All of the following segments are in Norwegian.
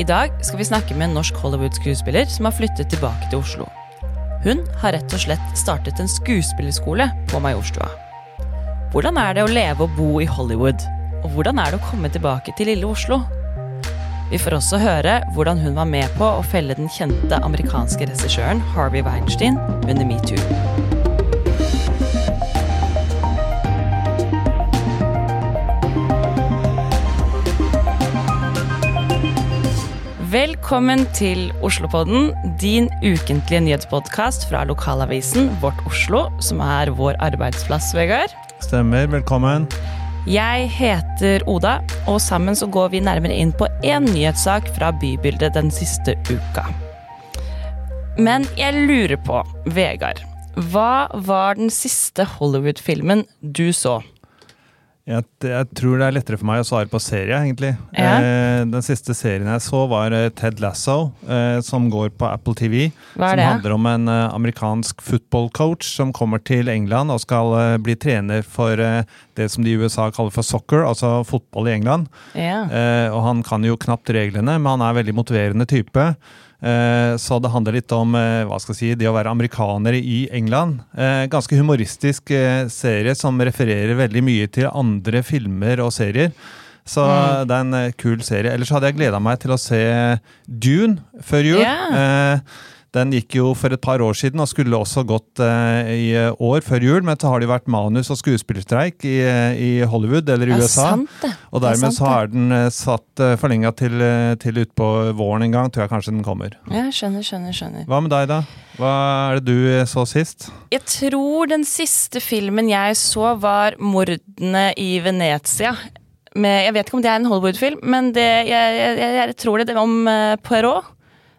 I dag skal vi snakke med en norsk Hollywood-skuespiller som har flyttet tilbake til Oslo. Hun har rett og slett startet en skuespillerskole på Majorstua. Hvordan er det å leve og bo i Hollywood? Og hvordan er det å komme tilbake til lille Oslo? Vi får også høre hvordan hun var med på å felle den kjente amerikanske regissøren Harvey Weinstein under metoo. Velkommen til Oslopodden, din ukentlige nyhetspodkast fra lokalavisen Vårt Oslo, som er vår arbeidsplass, Vegard. Stemmer. Velkommen. Jeg heter Oda, og sammen så går vi nærmere inn på én nyhetssak fra bybildet den siste uka. Men jeg lurer på, Vegard, hva var den siste Hollywood-filmen du så? Jeg, jeg, tror det er lettere for meg å svare på serie, egentlig. Ja. Eh, den siste serien jeg så, var eh, Ted Lasso, eh, som går på Apple TV. Hva er som det? handler om en eh, amerikansk football coach som kommer til England og skal eh, bli trener for eh, det som de i USA kaller for soccer, altså fotball i England. Ja. Eh, og han kan jo knapt reglene, men han er en veldig motiverende type. Eh, så det handler litt om eh, hva skal jeg si, det å være amerikanere i England. Eh, ganske humoristisk serie som refererer veldig mye til andre filmer og serier. Så Mm. det er en kul serie. Ellers hadde jeg gleda meg til å se Dune før jul. Yeah. Eh, den gikk jo for et par år siden og skulle også gått eh, i år før jul, men så har det jo vært manus- og skuespillerstreik i, i Hollywood eller i USA. sant det. Og er dermed så er den eh, satt uh, forlenga til, uh, til utpå våren en gang, tror jeg kanskje den kommer. Ja, skjønner, skjønner, skjønner. Hva med deg, da? Hva er det du eh, så sist? Jeg tror den siste filmen jeg så, var 'Mordene i Venezia'. Med, jeg vet ikke om det er en Hollywood-film, men det, jeg, jeg, jeg, tror det, det var om Poirot.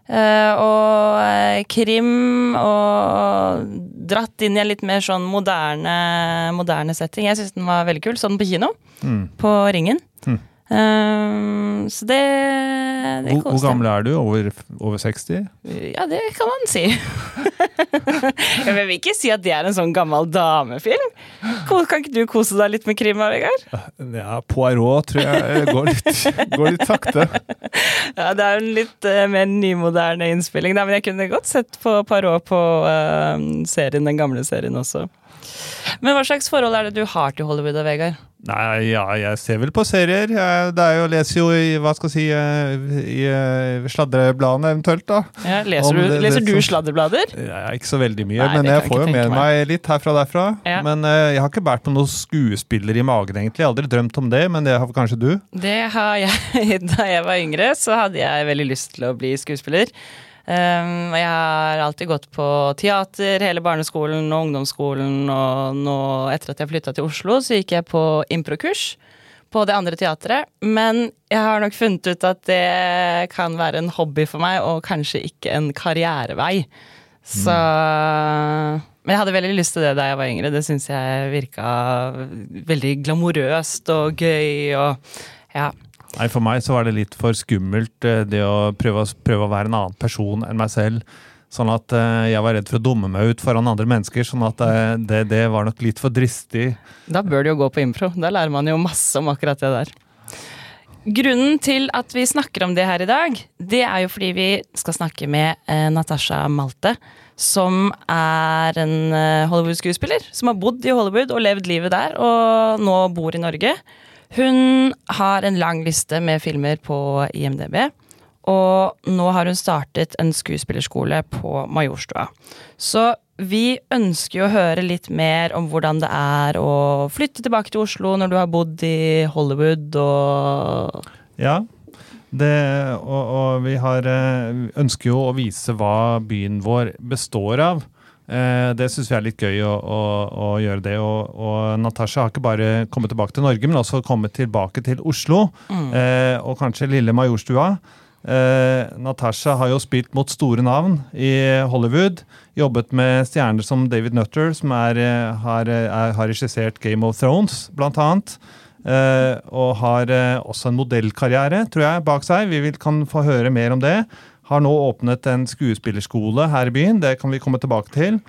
Uh, og uh, krim, og dratt inn i en litt mer sånn moderne, moderne setting. Jeg syns den var veldig kul. Så den på kino, Mm. på Ringen. Mm. Eh, så det, det Hvor, hvor gammel er du? Over, over 60? ja, det kan man si. jeg vil ikke si at det er en sånn gammel damefilm. Kan ikke du kose deg litt med krim, Vegard? Ja, Poirot tror jeg går litt, går litt sakte. Ja, det er jo en litt uh, mer nymoderne innspilling, da, men jeg kunne godt sett på Poirot på uh, serien, den gamle serien også. Men hva slags forhold er det du har til Hollywood, og Vegard? Nei, ja, jeg ser vel på serier. Jeg, det er jo, leser jo i hva skal jeg si, i, i eh, sladrebladene eventuelt, da. Ja, leser du, det- det leser du sladreblader? Ja, ikke så veldig mye, Nei, men jeg får jo med tenke meg litt herfra og derfra. Ja. Men uh, jeg har ikke vært på noen skuespiller i magen, egentlig. Jeg har aldri drømt om det, men det har kanskje du? Det har jeg. Da jeg var yngre, så hadde jeg veldig lyst til å bli skuespiller. Um, jeg har alltid gått på teater hele barneskolen og ungdomsskolen, og nå etter at jeg flytta til Oslo, så gikk jeg på improkurs på det andre teatret. Men jeg har nok funnet ut at det kan være en hobby for meg, og kanskje ikke en karrierevei. Så Men jeg hadde veldig lyst til det da jeg var yngre. Det syns jeg virka veldig glamorøst og gøy og ja. Nei, For meg så var det litt for skummelt eh, det å prøve, prøve å være en annen person enn meg selv. Sånn at eh, jeg var redd for å dumme meg ut foran andre mennesker. Sånn at eh, det, det var nok litt for dristig. Da bør det jo gå på impro. Da lærer man jo masse om akkurat det der. Grunnen til at vi snakker om det her i dag, det er jo fordi vi skal snakke med eh, Natasha Malte. Som er en Hollywood-skuespiller som har bodd i Hollywood og levd livet der, og nå bor i Norge. Hun har en lang liste med filmer på IMDb. Og nå har hun startet en skuespillerskole på Majorstua. Så vi ønsker jo å høre litt mer om hvordan det er å flytte tilbake til Oslo når du har bodd i Hollywood og Ja, det, og, og vi har, eh, ønsker jo å vise hva byen vår består av. Eh, Det syns vi er litt gøy å, å, å gjøre det. Og, og Natasha har ikke bare kommet tilbake til Norge, men også kommet tilbake til Oslo. Eh, og kanskje lille Majorstua. Eh, Natasha har jo spilt mot store navn i Hollywood. Jobbet med stjerner som David Nutter, som er, eh, har, er, har regissert Game of Thrones, blant annet. Eh, og har eh, også en modellkarriere, tror jeg, bak seg. Vi vil, kan få høre mer om det. Har nå åpnet en skuespillerskole her i byen. Det kan vi komme tilbake til.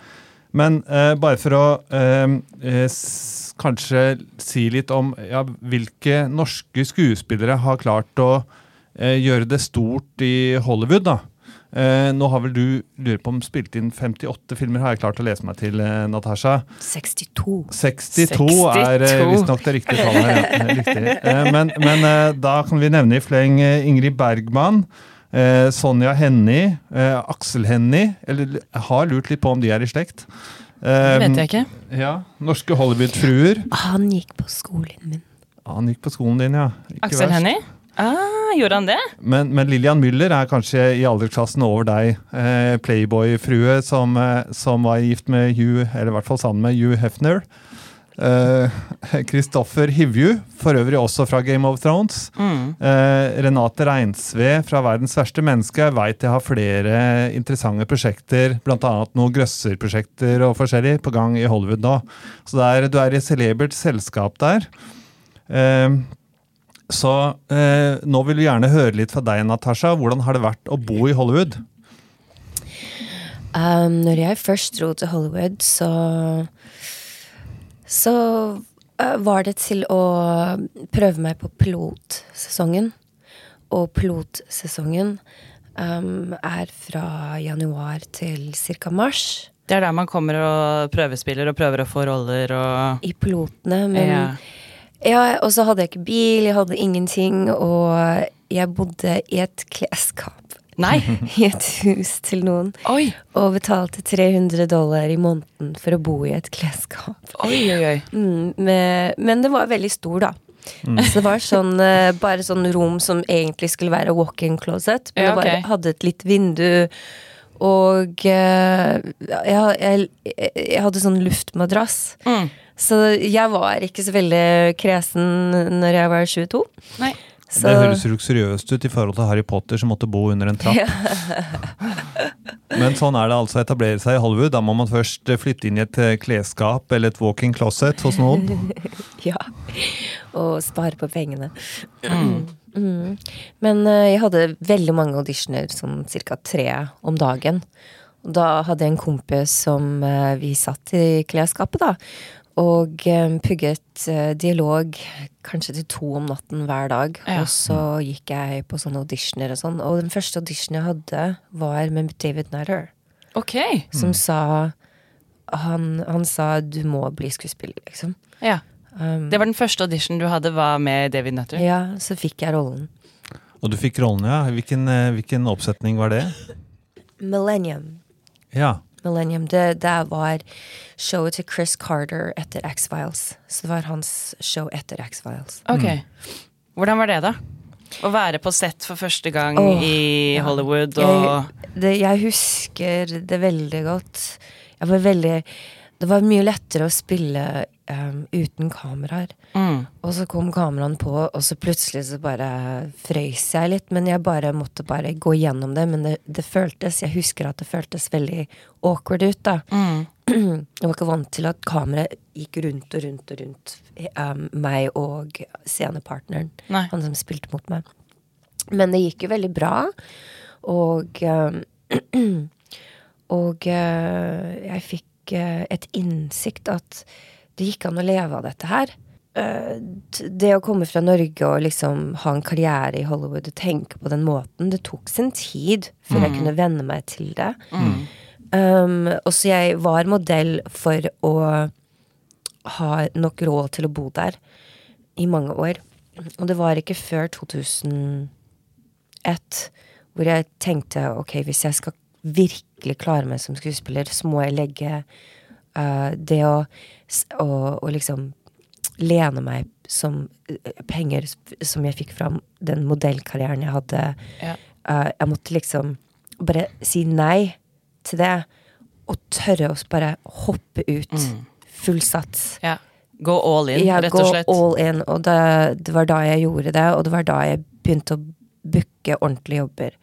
Men eh, bare for å eh, eh, kanskje si litt om ja, hvilke norske skuespillere har klart å eh, gjøre det stort i Hollywood, da. Eh, nå har vel du lurer på om spilt inn 58 filmer, har jeg klart å lese meg til, eh, Natasha. 62. 62, 62. er eh, visstnok det riktige tallet. Ja. Riktig. Men men da kan vi nevne i fleng Ingrid Bergman, eh, Sonja Hennie, eh, Aksel Hennie. Eller jeg har lurt litt på om de er i slekt. Eh, Det vet jeg ikke. Ja, Norske Hollywood-fruer. Han gikk på skolen min. Han gikk på skolen din, ja. Ikke Aksel verst. Hennie? Ah, gjorde han det? Men, men Lillian Müller er kanskje i aldersklassen over deg. Eh, Playboy-frue som, eh, som var gift med Hugh, eller i hvert fall sammen med Hugh Hefner. Eh, Kristoffer Hivju, for øvrig også fra Game of Thrones. Mm. Uh, Renate Reinsve fra Verdens verste menneske. Jeg veit jeg har flere interessante prosjekter, bl.a. noen grøsserprosjekter og forskjellig, på gang i Hollywood nå. Så det er, du er i celebert selskap der. Uh, så eh, nå vil vi gjerne høre litt fra deg, Natasha. Hvordan har det vært å bo i Hollywood? Um, når jeg først dro til Hollywood, så Så uh, var det til å prøve meg på pilotsesongen. Og pilotsesongen um, er fra januar til ca. mars. Det er der man kommer og prøvespiller og prøver å få roller og I pilotene. Men Ja. ja, og så hadde jeg ikke bil, jeg hadde ingenting, og jeg bodde i et klesskap. Nei! I et hus til noen. Oi! Og betalte 300 dollar i måneden for å bo i et klesskap. Oi, oi, oi. Mm, med, men det var veldig stor, da. Så det var sånn, eh, bare sånn rom som egentlig skulle være walk-in closet. Men Ja, det bare hadde et litt vindu. Og eh, jeg, jeg, jeg hadde sånn luftmadrass. Mm. Så jeg var ikke så veldig kresen når jeg var 22. Nei. Så, Det høres luksuriøst ut i forhold til Harry Potter som måtte bo under en trapp. Men sånn er det altså å etablere seg i Hollywood. Da må man først eh, flytte inn i et eh, klesskap eller et walk-in closet hos noen. ja. Og spare på pengene. Mm. Men eh, jeg hadde veldig mange auditioner, sånn ca. tre om dagen. Og da hadde jeg en kompis som vi satt i klesskapet, da. Og eh, pugget eh, dialog kanskje til to om natten hver dag. Ja. Og så gikk jeg på sånne auditioner og sånn. Og den første auditionen jeg hadde, var med David Nutter. Okay. Som sa han, han sa 'du må bli skuespiller', liksom. Ja. Um, Det var den første auditionen du hadde, var med David Nutter. Ja, så fikk jeg rollen. Og du fikk rollen, ja. Hvilken, eh, hvilken oppsetning var det? Millennium. Ja. Millennium, det, det var showet til Chris Carter etter X-Files. Så det var hans show etter X-Files. Ok. Hvordan var det, da? Å være på sett for første gang oh, i. Hollywood og Jeg, det, jeg husker det veldig godt. Jeg var veldig Det var mye lettere å spille um, uten kameraer. Mm. Og så kom kameraene på, og så plutselig så bare frøys jeg litt. Men jeg bare måtte bare gå gjennom det. Men det, det føltes Jeg husker at det føltes veldig awkward ut, da. Mm. Jeg var ikke vant til at kameraet gikk rundt og rundt og rundt um, meg og scenepartneren. Nei. Han som spilte mot meg. Men det gikk jo veldig bra. Og um, Og uh, jeg fikk uh, et innsikt at det gikk an å leve av dette her. Det å komme fra Norge og liksom ha en karriere i Hollywood og tenke på den måten, det tok sin tid før jeg kunne venne meg til det. Um, og så jeg var modell for å ha nok råd til å bo der i mange år. Og det var ikke før 2001 hvor jeg tenkte ok, hvis jeg skal virkelig klare meg som skuespiller, så må jeg legge uh, det å, å, å liksom lene meg som uh, penger som jeg fikk fra den modellkarrieren jeg hadde. Ja. Uh, jeg måtte liksom bare si nei til det, og tørre å bare hoppe ut. Full sats. Ja. Gå all in, Ja, rett og slett. all in, og det, det var da jeg gjorde det, og det var da jeg begynte å booke ordentlige jobber.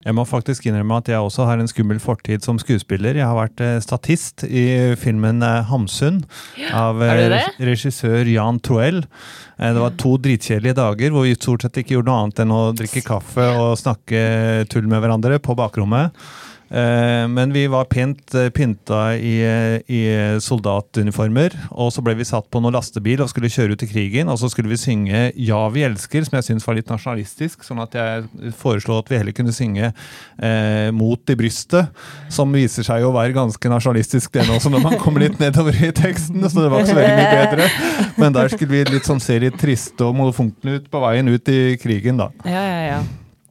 Jeg må faktisk innrømme at jeg også har en skummel fortid som skuespiller. Jeg har vært eh, statist i filmen eh, Hamsun av eh, regissør Jan Troell. Det var to dritkjedelige dager hvor vi stort sett ikke gjorde noe annet enn å drikke kaffe og snakke tull med hverandre på bakrommet. Eh, men vi var pent eh, pynta i, eh, i soldatuniformer, og så ble vi satt på noen lastebil og skulle kjøre ut i krigen. Og så skulle vi synge 'Ja, vi elsker', som jeg syns var litt nasjonalistisk. Sånn at jeg foreslo at vi heller kunne synge eh, 'Mot i brystet', som viser seg å være ganske nasjonalistisk det også når man kommer litt nedover i teksten. Så det var ikke så veldig mye bedre. Men der skulle vi litt sånn se litt triste og molefonkne ut på veien ut i krigen, da. Ja, ja, ja.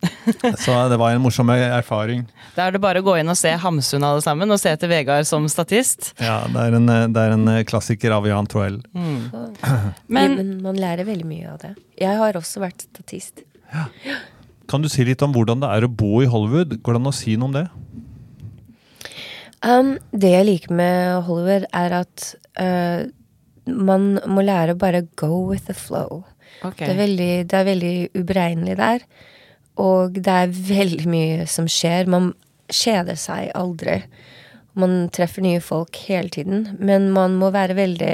Så det var en morsom erfaring. Da er det bare å gå inn og se Hamsun alle sammen, og se etter Vegard som statist. Ja, det er en, det er en klassiker av Jan Troell. Mm. Men, Men, man lærer veldig mye av det. Jeg har også vært statist. Ja. Kan du si litt om hvordan det er å bo i Hollywood? Går det an å si noe om det? Um, det jeg liker med Hollywood, er at uh, man må lære å bare go with the flow. Okay. Det, er veldig, det er veldig uberegnelig der. Og det er veldig mye som skjer. Man kjeder seg aldri. Man treffer nye folk hele tiden. Men man må være veldig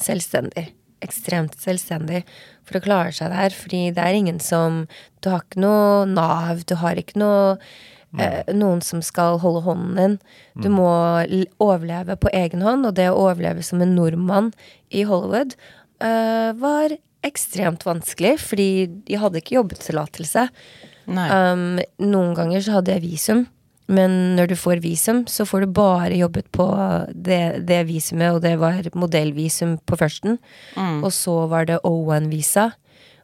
selvstendig. Ekstremt selvstendig for å klare seg der. Fordi det er ingen som Du har ikke noe Nav, du har ikke noe eh, noen som skal holde hånden din. Du mm. må overleve på egen hånd, og det å overleve som en nordmann i Hollywood eh, var ekstremt vanskelig, fordi de hadde ikke jobbtillatelse. Um, noen ganger så hadde jeg visum, men når du får visum, så får du bare jobbet på det, det visumet, og det var modellvisum på førsten. Mm. Og så var det O1-visa.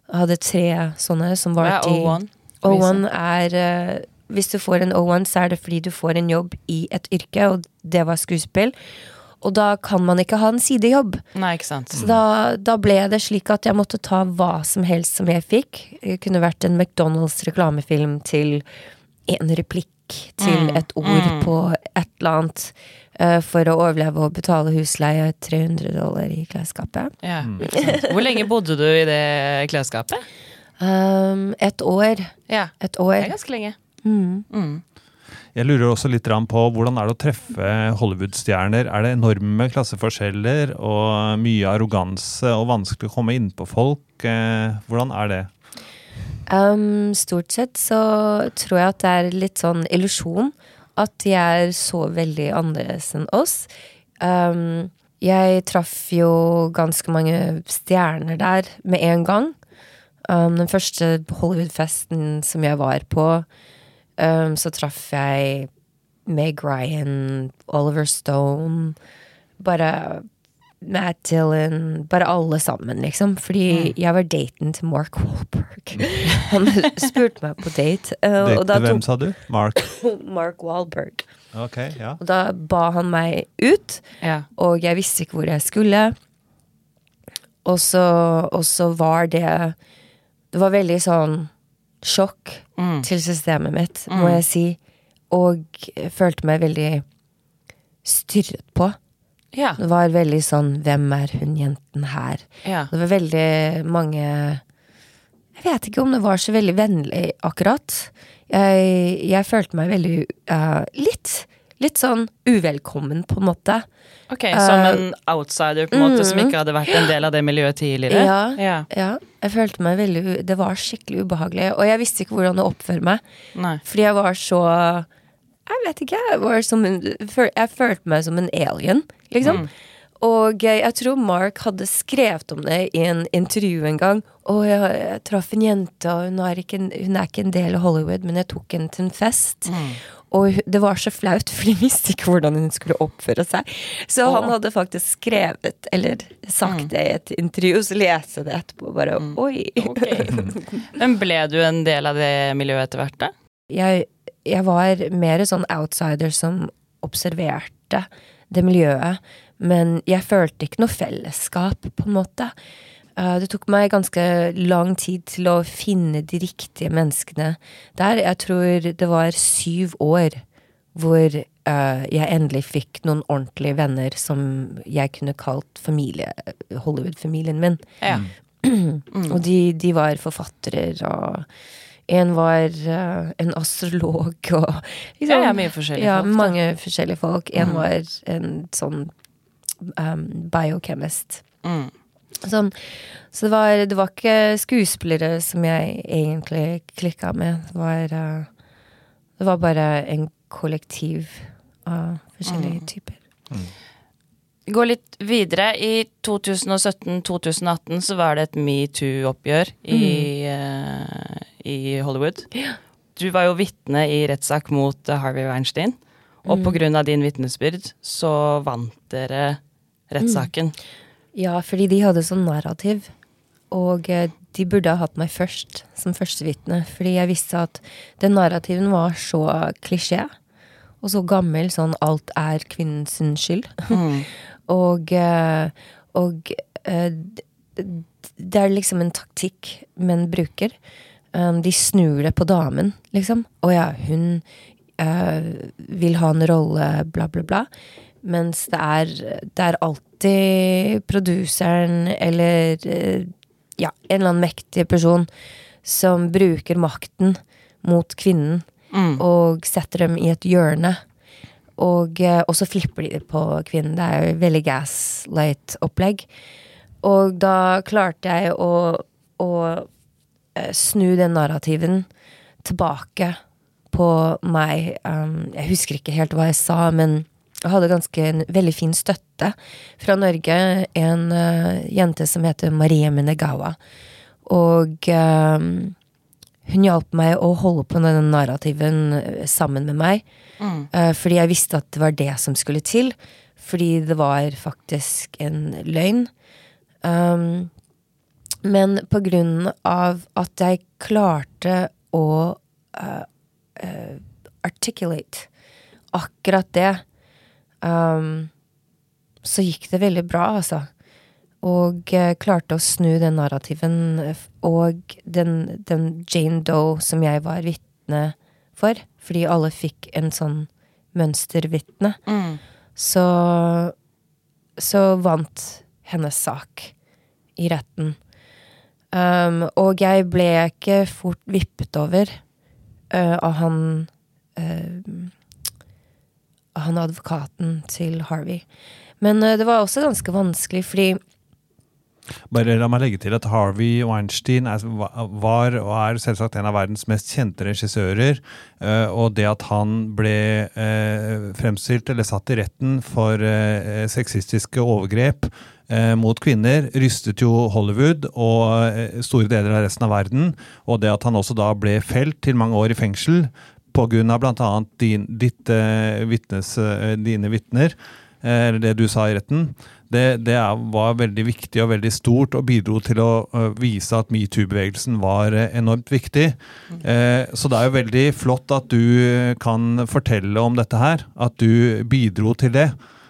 Jeg hadde tre sånne som var Hva er O1? O1 er uh, Hvis du får en O1, så er det fordi du får en jobb i et yrke, og det var skuespill. Og da kan man ikke ha en sidejobb. Nei, ikke sant. Så da, da, ble det slik at jeg måtte ta hva som helst som jeg fikk. Det kunne vært en McDonald's reklamefilm til en replikk til mm. et ord mm. på et eller annet. Uh, for å overleve og betale husleie 300 dollar i klesskapet. Ja. Mm. Hvor lenge bodde du i det klesskapet? Um, et år. Ja. Et år. Det er ganske lenge. Mm. mm. Jeg lurer også litt på hvordan er det å treffe Hollywood-stjerner? Er det enorme klasseforskjeller og mye arroganse og vanskelig å komme innpå folk? Eh, hvordan er det? Um, stort sett så tror jeg at det er litt sånn illusjon at de er så veldig annerledes enn oss. Um, jeg traff jo ganske mange stjerner der med en gang. Um, den første Hollywood-festen som jeg var på, Um, så traff jeg Meg Ryan, Oliver Stone Bare Matt Dillon Bare alle sammen, liksom. Fordi mm. jeg var daten til Mark Wahlberg. Han spurte meg på date. Uh, date hvem, sa du? Mark? Mark Wahlberg. Okay, ja. Og da ba han meg ut, ja. og jeg visste ikke hvor jeg skulle. Og så, og så var det Det var veldig sånn sjokk mm. til systemet mitt, mm. må jeg si. Og følte meg veldig styrret på. Ja. Det var veldig sånn Hvem er hun jenten her? Ja. Det var veldig mange Jeg vet ikke om det var så veldig vennlig, akkurat. Jeg, jeg følte meg veldig uh, litt litt sånn uvelkommen, på en måte. Ok, Som en eh, outsider på en måte, mm, som ikke hadde vært en del av det miljøet tidligere? Ja, ja. ja. Jeg følte meg veldig Det var skikkelig ubehagelig. Og jeg visste ikke hvordan å oppføre meg. Nei. Fordi jeg var så Jeg vet ikke. Jeg, var som en, jeg følte meg som en alien, liksom. Mm. Og jeg tror Mark hadde skrevet om det i en intervju en gang. Og jeg, jeg traff en jente, og hun er, ikke, hun er, ikke, en del av Hollywood, men jeg tok henne til en fest. Mm. Og det var så flaut, for de visste ikke hvordan hun skulle oppføre seg. Så oh. han hadde faktisk skrevet, eller sagt mm. det i et intervju, så leser jeg det etterpå bare mm. oi. Okay. Men ble du en del av det miljøet etter hvert, da? Jeg, jeg var mer sånn outsider som observerte det miljøet. Men jeg følte ikke noe fellesskap, på en måte. Eh, det tok meg ganske lang tid til å finne de riktige menneskene der. Jeg tror det var syv år hvor uh, jeg endelig fikk noen ordentlige venner som jeg kunne kalt familie, Hollywood-familien min. Ja. Mm. og de, de, var forfattere, og en var uh, en astrolog og liksom, ja, ja, mye forskjellige ja, folk. Mange forskjellige folk. En mm. var en sånn um, biochemist. Mm. Sånn. Så det var, det var, ikke skuespillere som jeg egentlig klikka med. Det var, uh, det var bare en kollektiv av forskjellige typer. Gå litt videre. I 2017-2018 så var det et metoo-oppgjør i, uh, i Hollywood. Du var jo vitne i rettssak mot Harvey Weinstein. Og på grunn av din vitnesbyrd så vant dere rettssaken. Ja, fordi de hadde sånn narrativ. Og eh, de burde ha hatt meg først, som førstevitne. Fordi jeg visste at den narrativen var så klisjé. Og så gammel, sånn alt er kvinnens skyld. og eh, og eh, det er liksom en taktikk menn bruker. Um, de snur det på damen, liksom. Å ja, hun vil ha en rolle, bla, bla, bla. Mens det er, det er alltid produseren eller eh, ja, en eller annen mektig person som bruker makten mot kvinnen Mm. og setter dem i et hjørne. Og, eh, og så flipper de på kvinnen. Det er jo veldig gaslight-opplegg. Og da klarte jeg å, å eh, snu den narrativen tilbake på meg. Um, jeg husker ikke helt hva jeg sa, men jeg hadde ganske en veldig fin støtte fra Norge. En uh, jente som heter Marie Menegawa. Og um, hun hjalp meg å holde på denne narrativen eh, sammen med meg. Eh, fordi jeg visste at det var det som skulle til. Fordi det var faktisk en løgn. Um, men på grunn av at jeg klarte å articulate akkurat det, um, så gikk det veldig bra, altså. Og uh, klarte å snu den narrativen. Og den, den Jane Doe som jeg var vitne for, fordi alle fikk en sånn mønstervitne, Mm. så, så vant hennes sak i retten. Um, og jeg ble ikke fort vippet over uh, av han Av han advokaten til Harvey. Men eh, det var også ganske vanskelig, fordi Bare la meg legge til at Harvey Weinstein er, var og er selvsagt en av verdens mest kjente regissører. eh, Og det at han ble eh, fremstilt eller satt i retten for sexistiske overgrep mot kvinner, rystet jo Hollywood og store deler av resten av verden. Og det at han også da ble felt til mange år i fengsel pga. bl.a. Din, ditt, eh, vitnes, eh, dine vitner, eh, eller det du sa i retten, det, det var veldig viktig og veldig stort og bidro til å vise at metoo-bevegelsen var enormt viktig. Eh, så det er jo veldig flott at du kan fortelle om dette her, at du bidro til det.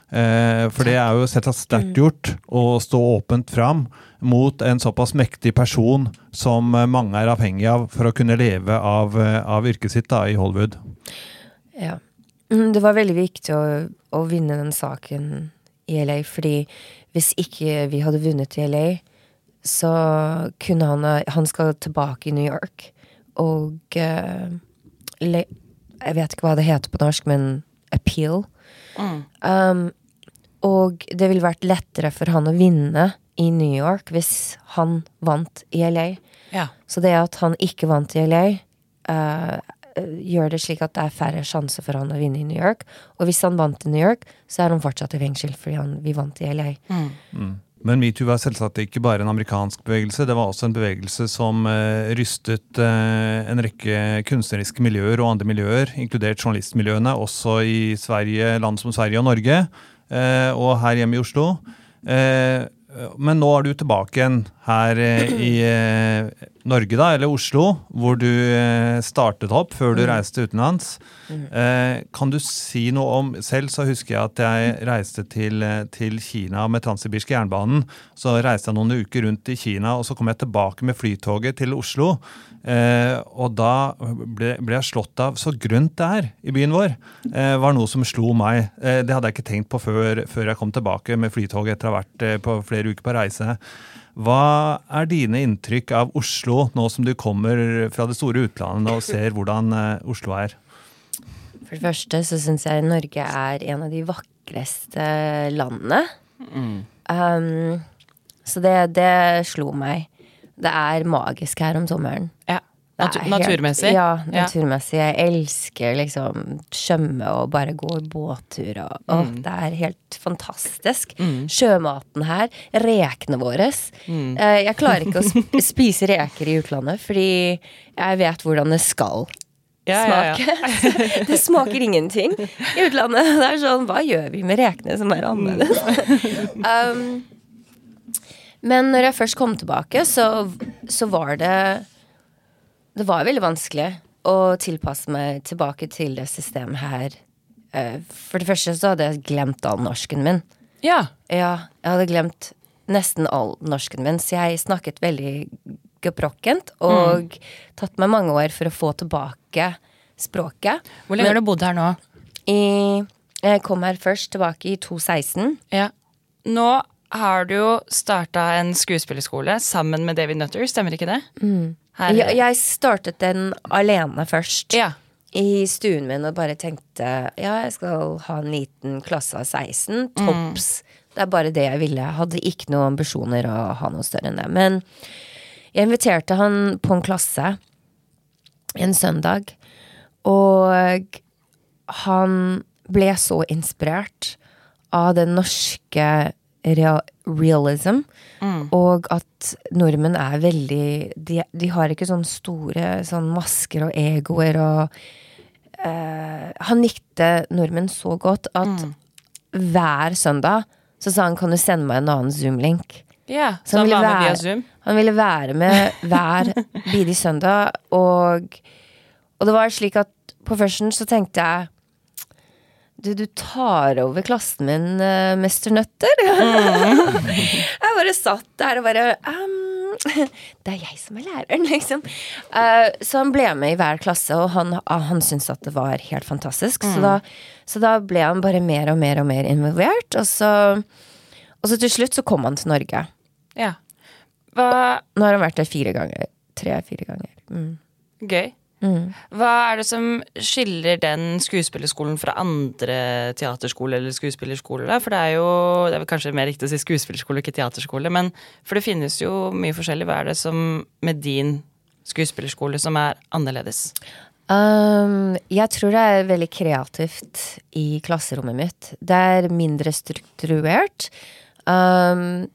Eh, for det er jo selvsagt sterkt gjort å stå åpent fram mot en såpass mektig person som eh, mange er avhengig av for å kunne leve av, eh, av yrket sitt da, i Hollywood. Ja. Mm, Det var veldig viktig å, å vinne den saken i LA, fordi hvis ikke vi hadde vunnet i LA, så kunne han Han skal tilbake i New York, og uh, le, Jeg vet ikke hva det heter på norsk, men appeal. Um, og det ville vært lettere for han å vinne i New York hvis han vant i LA. Ja. Så det at han ikke vant i LA, uh, gjør det slik at det er færre sjanser for han å vinne i New York. Og hvis han vant i New York, så er han fortsatt i fengsel fordi han, vi vant i LA. Men metoo var selvsagt ikke bare en amerikansk bevegelse. Det var også en bevegelse som eh, rystet eh, en rekke kunstneriske miljøer og andre miljøer, inkludert journalistmiljøene, også i Sverige, land som Sverige og Norge, eh, og her hjemme i Oslo. Men nå er du tilbake igjen her eh, i eh, Norge, da, eller Oslo, hvor du eh, startet opp før du reiste utenlands. Eh, kan du si noe om Selv så husker jeg at jeg reiste til, til Kina med Transsibirske jernbanen. Så reiste jeg noen uker rundt i Kina, og så kom jeg tilbake med flytoget til Oslo. Eh, og da ble, ble jeg slått av så grønt det er i byen vår. Eh, var noe som slo meg. Eh, det hadde jeg ikke tenkt på før, før jeg kom tilbake med flytoget etter å ha vært eh, på flere uker på reise. Hva er dine inntrykk av Oslo, nå som du kommer fra det store utlandet og ser hvordan eh, Oslo er? For det første så syns jeg Norge er en av de vakreste landene. Um, så det, det slo meg. Det er magisk her om sommeren. Ja. Helt- naturmessig? Ja, Ja. naturmessig. Jeg elsker liksom skjømme og bare gå båttur og Åh, Mm. det er helt fantastisk. Sjømaten her, rekene våre. Mm. Eh, Jeg klarer ikke å spise reker i utlandet, fordi jeg vet hvordan det skal Ja, ja, ja. smake. det smaker ingenting i utlandet. Det er sånn, hva gjør vi med rekene som er annerledes? um, men når jeg først kom tilbake, så, så var det Det var veldig vanskelig å tilpasse meg tilbake til det systemet her. Eh, For det første så hadde jeg glemt all norsken min. ja. Ja, jeg hadde glemt nesten all norsken min, så jeg snakket veldig gebrokkent og tatt meg mange år for å få tilbake språket. Hvor lenge har du bodd her nå? I, jeg kom her først tilbake i 2016. Ja. Nå har du jo starta en skuespillerskole sammen med David Nutter, stemmer ikke det? Her, Jeg, jeg startet den alene først. ja. I stuen min og bare tenkte ja, jeg skal ha en liten klasse av 16. Topps. Det er bare det jeg ville. Jeg hadde ikke noen ambisjoner å ha noe større enn det. Men jeg inviterte han på en klasse en søndag, og han ble så inspirert av den norske real realism, og at nordmenn er veldig de, de har ikke sånne store sånn masker og egoer og uh, Han likte nordmenn så godt at hver søndag så sa han kan du sende meg en annen Zoom-link. ja. Så han ville være- Zoom? Han ville være med hver bidige søndag, og, og det var slik at på førsten så tenkte jeg du, du tar over klassen min, uh, mester Nøtter. jeg bare satt der og bare um, Det er jeg som er læreren, liksom. Uh, så han ble med i hver klasse, og han, uh, han syntes at det var helt fantastisk. Så, da, så da ble han bare mer og mer og mer involvert, og så, og så til slutt så kom han til Norge. Ja. Hva Nå har han vært der fire ganger. Tre-fire ganger. Mm. Gøy. Hva er det som skiller den skuespillerskolen fra andre teaterskoler eller skuespillerskoler? For det er jo Det er kanskje mer riktig å si skuespillerskole, ikke teaterskole. Men for det finnes jo mye forskjellig. Hva er det som med din skuespillerskole som er annerledes? Um, jeg tror det er veldig kreativt i klasserommet mitt. Det er mindre strukturert. Um,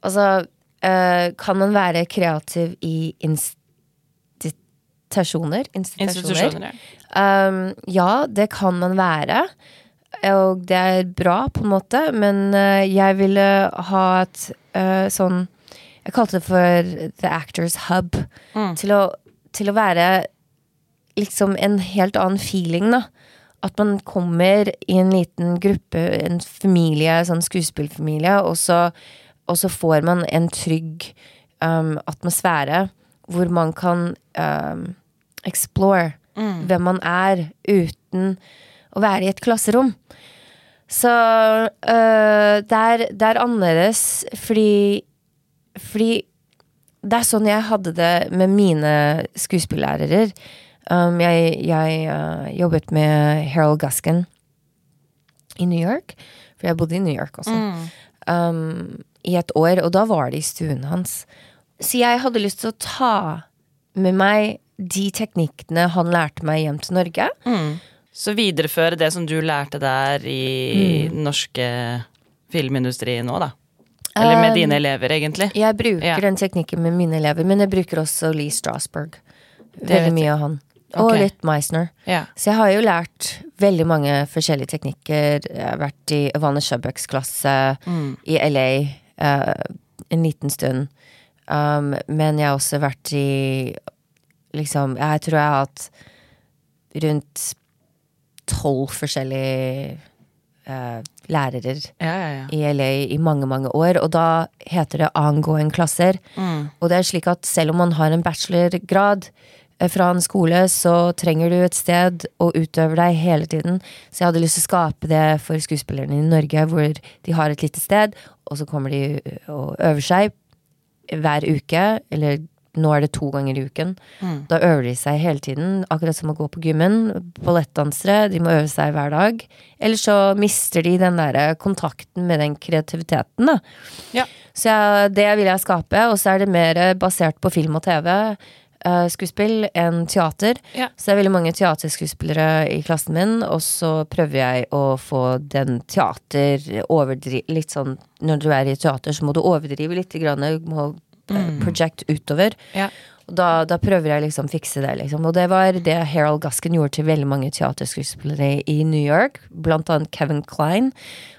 altså uh, Kan man være kreativ i institusjoner? Institusjoner, ja. Um, ja, det kan man være. Og det er bra, på en måte, men uh, jeg ville ha et uh, sånn Jeg kalte det for The Actors Hub. Til, å, til å være liksom en helt annen feeling, da. At man kommer i en liten gruppe, en familie, sånn skuespillfamilie, og så, og så får man en trygg um, atmosfære hvor man kan um, explore hvem man er, uten å være i et klasserom. Så øh, det, er, det er annerledes fordi Fordi det er sånn jeg hadde det med mine skuespillærere. Um, jeg jeg uh, jobbet med Harold Guskin i New York, for jeg bodde i New York også, um, i et år, og da var det i stuen hans. Så jeg hadde lyst til å ta med meg de teknikkene han lærte meg hjem til Norge. Så videreføre det som du lærte der i den norske filmindustrien nå, da. Eller med Um, dine elever, egentlig. Jeg bruker Ja. den teknikken med mine elever, men jeg bruker også Lee Strasberg. Veldig mye av han. Og Ok. litt Meisner. Ja. Så jeg har jo lært veldig mange forskjellige teknikker. Jeg har vært i Ivane Shubbucks klasse i LA uh, en liten stund. Um, men jeg har også vært i liksom Jeg tror jeg har hatt rundt tolv forskjellige uh, lærere Ja, ja, ja. i LA i mange, mange år, og da heter det angående klasser. Og det er slik at selv om man har en bachelorgrad eh, fra en skole, så trenger du et sted å utøve deg hele tiden. Så jeg hadde lyst til å skape det for skuespillerne i Norge, hvor de har et lite sted, og så kommer de og øver seg hver uke, eller nå er det to ganger i uken. Da øver de seg hele tiden, akkurat som å gå på gymmen. Ballettdansere, de må øve seg hver dag. Eller så mister de den der kontakten med den kreativiteten, da. Ja. Så jeg, det vil jeg skape, og så er det mer basert på film og TV. eh, skuespill enn teater. Ja. Så det er veldig mange teaterskuespillere i klassen min, og så prøver jeg å få den teater overdri... Litt sånn når du er i teater, så må du overdrive litt, grann, du må eh, project utover. Ja. Og da, da prøver jeg liksom fikse det, liksom. Og det var det Harold Gaskin gjorde til veldig mange teaterskuespillere i New York. Blant annet Kevin Klein.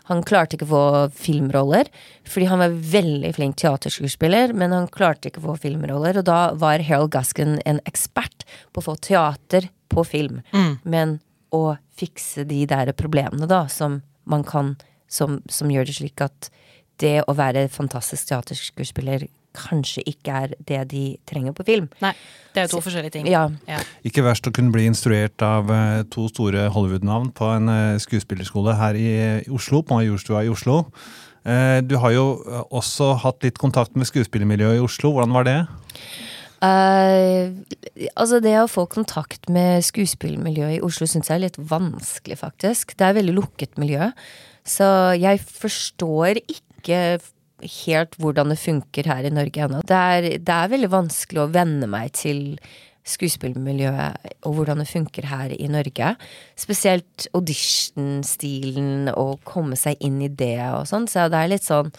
Han klarte ikke å få filmroller, fordi han var veldig flink teaterskuespiller, men han klarte ikke å få filmroller, og da var Harold Gaskin en ekspert på å få teater på film. Men å fikse de der problemene, da, som man kan som, som gjør det slik at det å være fantastisk teaterskuespiller kanskje ikke er det de trenger på film. Nei, det er jo to forskjellige ting. Ja. Ja. Ikke verst å kunne bli instruert av eh, to store Hollywood-navn på en eh, skuespillerskole her i, i Oslo, på Majorstua i Oslo. Eh, Du har jo eh, også hatt litt kontakt med skuespillermiljøet i Oslo. Hvordan var det? Uh, altså det å få kontakt med skuespillmiljøet i Oslo syns jeg er litt vanskelig, faktisk. Det er et veldig lukket miljø. Så jeg forstår ikke helt hvordan det funker her i Norge ennå. Det, det er veldig vanskelig å venne meg til skuespillmiljøet og hvordan det funker her i Norge. Spesielt audition-stilen og komme seg inn i det og sånn. Så det er litt sånn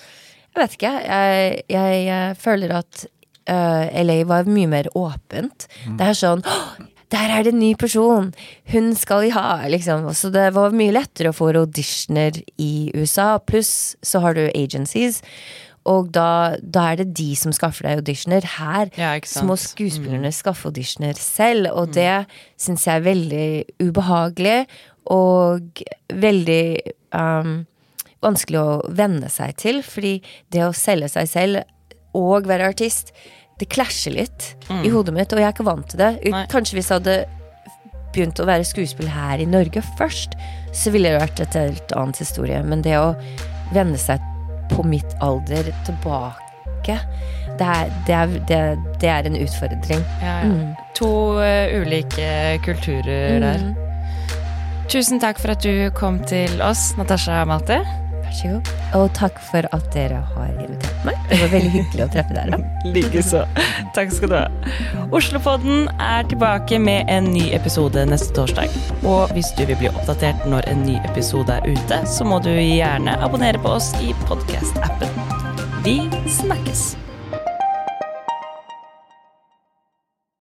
Jeg vet ikke. Jeg, jeg, jeg føler at uh, LA var mye mer åpent. Det er sånn «Åh, der er det en ny person! Hun skal vi ha! Liksom. Så det var mye lettere å få auditioner i USA. Pluss så har du agencies. Og da, da er det de som skaffer deg auditioner. Her Ja, må skuespillerne mm. skaffe auditioner selv, og det syns jeg er veldig ubehagelig og veldig um, vanskelig å venne seg til. Fordi det å selge seg selv og være artist, det klasjer litt i hodet mitt, og jeg er ikke vant til det. Nei. Kanskje hvis jeg hadde begynt å være skuespill her i Norge først, så ville det vært et helt annet historie. Men det å venne seg på mitt alder tilbake, det er, det er, det, det er en utfordring. Ja, ja. To uh, ulike kulturer der. Mm. Tusen takk for at du kom til oss, Natasha Malte. Vær så god. Og takk for at dere har invitert meg. Det var veldig hyggelig å treffe dere. Likeså. Takk skal du ha. Oslopodden er tilbake med en ny episode neste torsdag. Og hvis du vil bli oppdatert når en ny episode er ute, så må du gjerne abonnere på oss i podkast-appen. Vi snakkes!